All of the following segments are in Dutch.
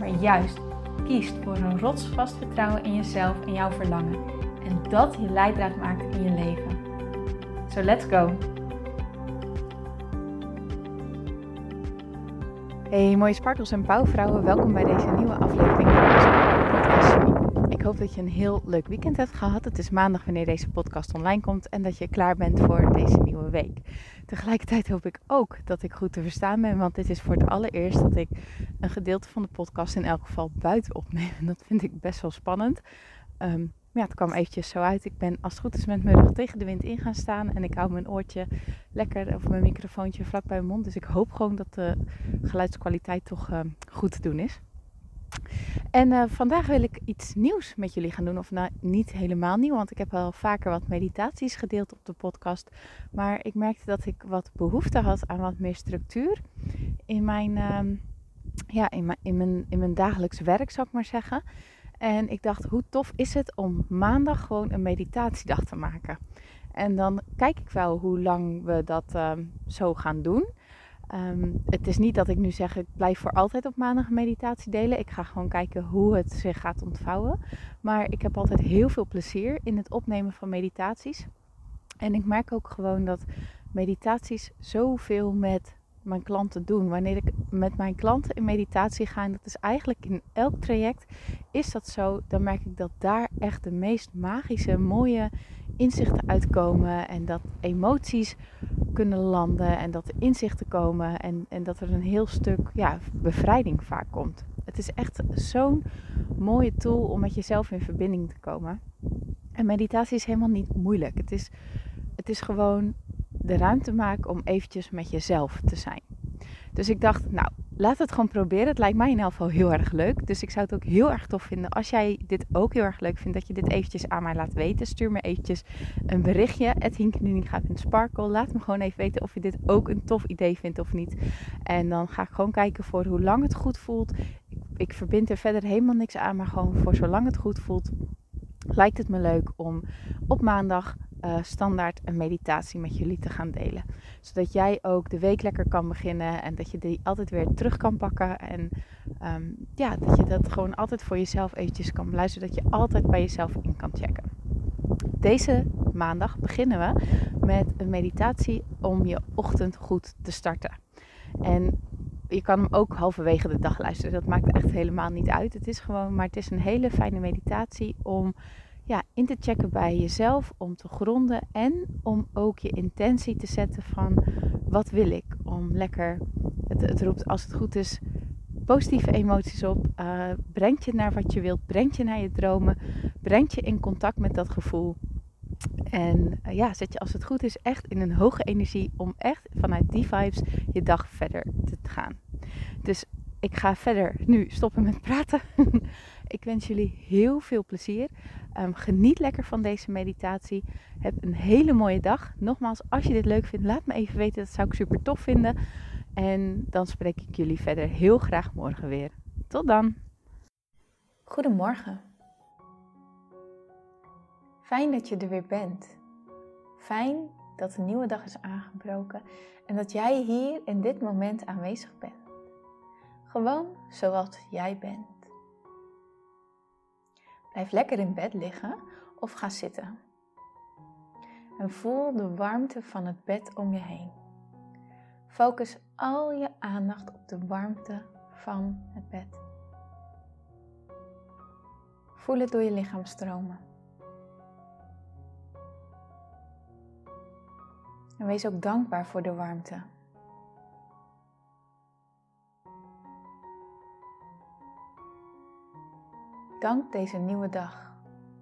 maar juist kiest voor een rotsvast vertrouwen in jezelf en jouw verlangen. En dat je leidraad maakt in je leven. So let's go! Hey mooie sparkels en bouwvrouwen, welkom bij deze nieuwe aflevering van de hoop dat je een heel leuk weekend hebt gehad. Het is maandag wanneer deze podcast online komt en dat je klaar bent voor deze nieuwe week. Tegelijkertijd hoop ik ook dat ik goed te verstaan ben, want dit is voor het allereerst dat ik een gedeelte van de podcast in elk geval buiten opneem. En dat vind ik best wel spannend. Um, ja, het kwam eventjes zo uit. Ik ben als het goed is met mijn rug tegen de wind in gaan staan. En ik hou mijn oortje lekker, of mijn microfoontje vlak bij mijn mond. Dus ik hoop gewoon dat de geluidskwaliteit toch uh, goed te doen is. En uh, vandaag wil ik iets nieuws met jullie gaan doen. Of nou, niet helemaal nieuw, want ik heb al vaker wat meditaties gedeeld op de podcast. Maar ik merkte dat ik wat behoefte had aan wat meer structuur in mijn, uh, ja, in mijn, in mijn, in mijn dagelijks werk, zou ik maar zeggen. En ik dacht, hoe tof is het om maandag gewoon een meditatiedag te maken? En dan kijk ik wel hoe lang we dat uh, zo gaan doen. Um, het is niet dat ik nu zeg, ik blijf voor altijd op maandag meditatie delen. Ik ga gewoon kijken hoe het zich gaat ontvouwen. Maar ik heb altijd heel veel plezier in het opnemen van meditaties. En ik merk ook gewoon dat meditaties zoveel met mijn klanten doen. Wanneer ik met mijn klanten in meditatie ga, en dat is eigenlijk in elk traject, is dat zo, dan merk ik dat daar echt de meest magische, mooie inzichten uitkomen. En dat emoties kunnen landen en dat er inzichten komen en, en dat er een heel stuk ja, bevrijding vaak komt. Het is echt zo'n mooie tool om met jezelf in verbinding te komen. En meditatie is helemaal niet moeilijk. Het is, het is gewoon de ruimte maken om eventjes met jezelf te zijn. Dus ik dacht, nou, laat het gewoon proberen. Het lijkt mij in elk geval heel erg leuk. Dus ik zou het ook heel erg tof vinden als jij dit ook heel erg leuk vindt. Dat je dit eventjes aan mij laat weten. Stuur me eventjes een berichtje. Het Sparkle. Laat me gewoon even weten of je dit ook een tof idee vindt of niet. En dan ga ik gewoon kijken voor hoe lang het goed voelt. Ik, ik verbind er verder helemaal niks aan. Maar gewoon voor zolang het goed voelt. Lijkt het me leuk om op maandag uh, standaard een meditatie met jullie te gaan delen. Zodat jij ook de week lekker kan beginnen en dat je die altijd weer terug kan pakken. En um, ja, dat je dat gewoon altijd voor jezelf eventjes kan beluisteren. Zodat je altijd bij jezelf in kan checken. Deze maandag beginnen we met een meditatie om je ochtend goed te starten. En je kan hem ook halverwege de dag luisteren. Dat maakt echt helemaal niet uit. Het is gewoon, maar het is een hele fijne meditatie om ja, in te checken bij jezelf, om te gronden en om ook je intentie te zetten van wat wil ik. Om lekker, het, het roept als het goed is, positieve emoties op. Uh, brengt je naar wat je wilt, brengt je naar je dromen, brengt je in contact met dat gevoel. En uh, ja, zet je als het goed is echt in een hoge energie om echt vanuit die vibes je dag verder te gaan. Dus ik ga verder nu stoppen met praten. ik wens jullie heel veel plezier. Um, geniet lekker van deze meditatie. Heb een hele mooie dag. Nogmaals, als je dit leuk vindt, laat me even weten. Dat zou ik super tof vinden. En dan spreek ik jullie verder heel graag morgen weer. Tot dan. Goedemorgen. Fijn dat je er weer bent. Fijn dat een nieuwe dag is aangebroken en dat jij hier in dit moment aanwezig bent. Gewoon zoals jij bent. Blijf lekker in bed liggen of ga zitten. En voel de warmte van het bed om je heen. Focus al je aandacht op de warmte van het bed. Voel het door je lichaam stromen. En wees ook dankbaar voor de warmte. Dank deze nieuwe dag.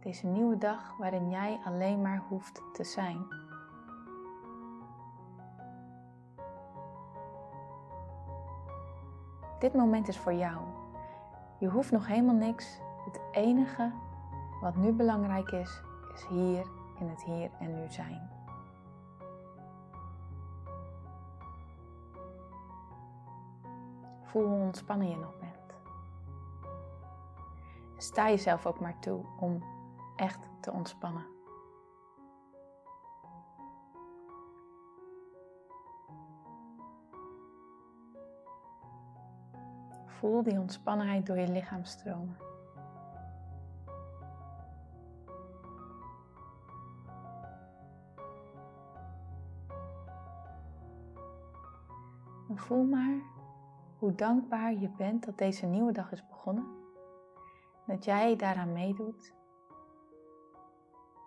Deze nieuwe dag waarin jij alleen maar hoeft te zijn. Dit moment is voor jou. Je hoeft nog helemaal niks. Het enige wat nu belangrijk is, is hier in het hier en nu zijn. Voel hoe ontspannen je nog bent. Sta jezelf ook maar toe om echt te ontspannen. Voel die ontspannenheid door je lichaam stromen. En voel maar hoe dankbaar je bent dat deze nieuwe dag is begonnen. Dat jij daaraan meedoet.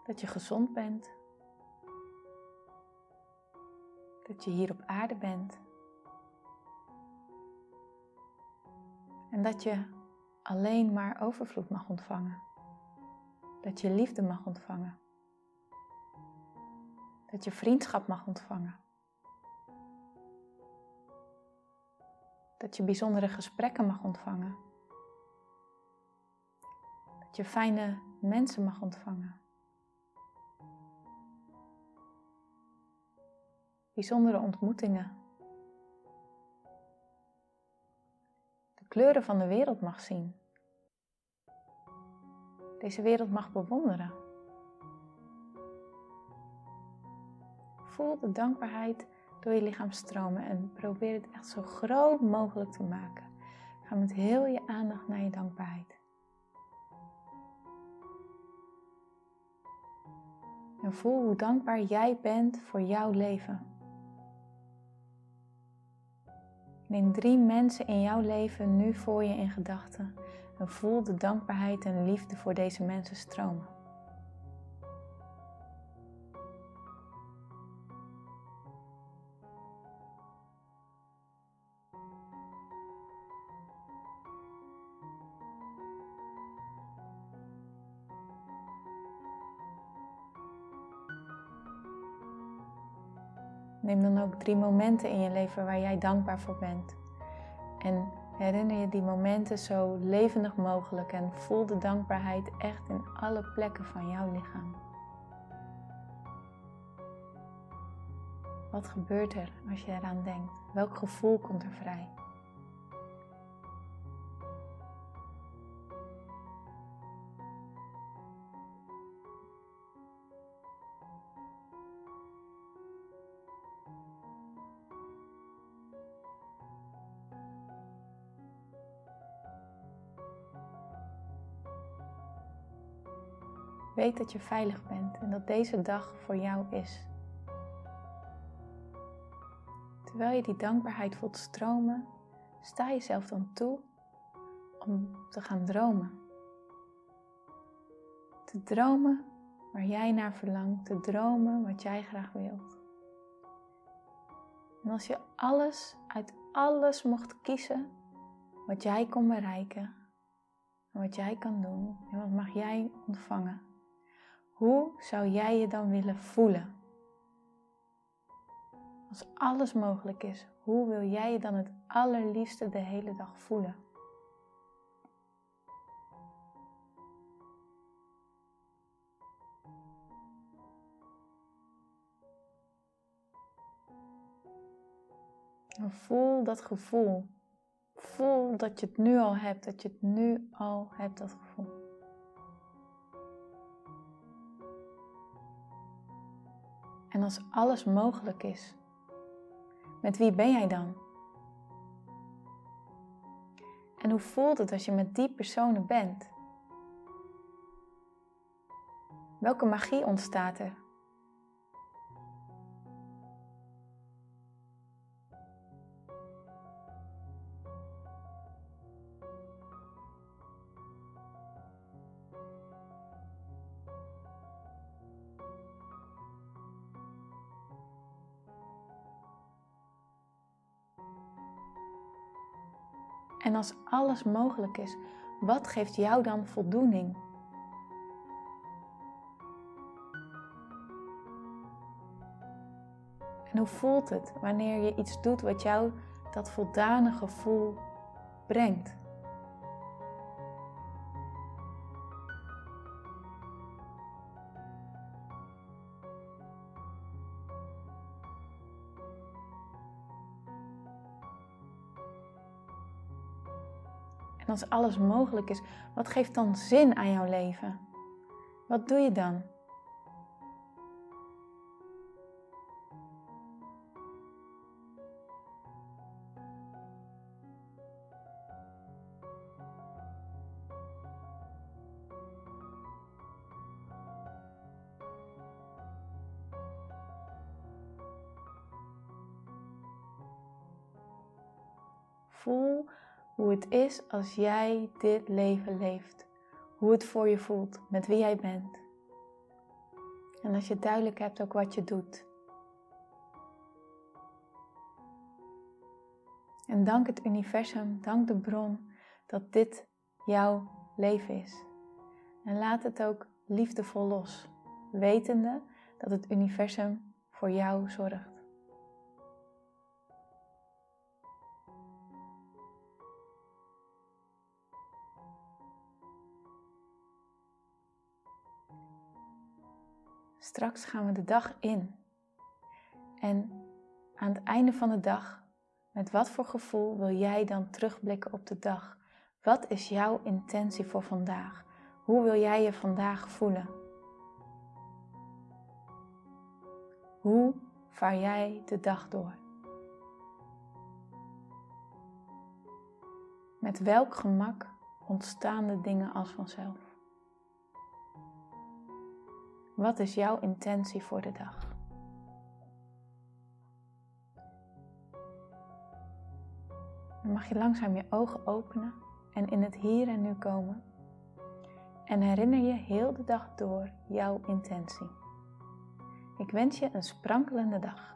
Dat je gezond bent. Dat je hier op aarde bent. En dat je alleen maar overvloed mag ontvangen. Dat je liefde mag ontvangen. Dat je vriendschap mag ontvangen. Dat je bijzondere gesprekken mag ontvangen. Dat je fijne mensen mag ontvangen. Bijzondere ontmoetingen. De kleuren van de wereld mag zien. Deze wereld mag bewonderen. Voel de dankbaarheid door je lichaam stromen en probeer het echt zo groot mogelijk te maken. Ga met heel je aandacht naar je dankbaarheid. En voel hoe dankbaar jij bent voor jouw leven. Neem drie mensen in jouw leven nu voor je in gedachten en voel de dankbaarheid en liefde voor deze mensen stromen. Neem dan ook drie momenten in je leven waar jij dankbaar voor bent. En herinner je die momenten zo levendig mogelijk en voel de dankbaarheid echt in alle plekken van jouw lichaam. Wat gebeurt er als je eraan denkt? Welk gevoel komt er vrij? Weet dat je veilig bent en dat deze dag voor jou is. Terwijl je die dankbaarheid voelt stromen, sta jezelf dan toe om te gaan dromen. Te dromen waar jij naar verlangt, te dromen wat jij graag wilt. En als je alles uit alles mocht kiezen wat jij kon bereiken en wat jij kan doen en wat mag jij ontvangen, hoe zou jij je dan willen voelen? Als alles mogelijk is, hoe wil jij je dan het allerliefste de hele dag voelen? En voel dat gevoel. Voel dat je het nu al hebt, dat je het nu al hebt, dat gevoel. En als alles mogelijk is, met wie ben jij dan? En hoe voelt het als je met die personen bent? Welke magie ontstaat er? En als alles mogelijk is, wat geeft jou dan voldoening? En hoe voelt het wanneer je iets doet wat jou dat voldane gevoel brengt? Als alles mogelijk is, wat geeft dan zin aan jouw leven? Wat doe je dan? Voel hoe het is als jij dit leven leeft. Hoe het voor je voelt, met wie jij bent. En als je duidelijk hebt ook wat je doet. En dank het universum, dank de bron dat dit jouw leven is. En laat het ook liefdevol los, wetende dat het universum voor jou zorgt. Straks gaan we de dag in. En aan het einde van de dag, met wat voor gevoel wil jij dan terugblikken op de dag? Wat is jouw intentie voor vandaag? Hoe wil jij je vandaag voelen? Hoe vaar jij de dag door? Met welk gemak ontstaan de dingen als vanzelf? Wat is jouw intentie voor de dag? Dan mag je langzaam je ogen openen en in het hier en nu komen. En herinner je heel de dag door jouw intentie. Ik wens je een sprankelende dag.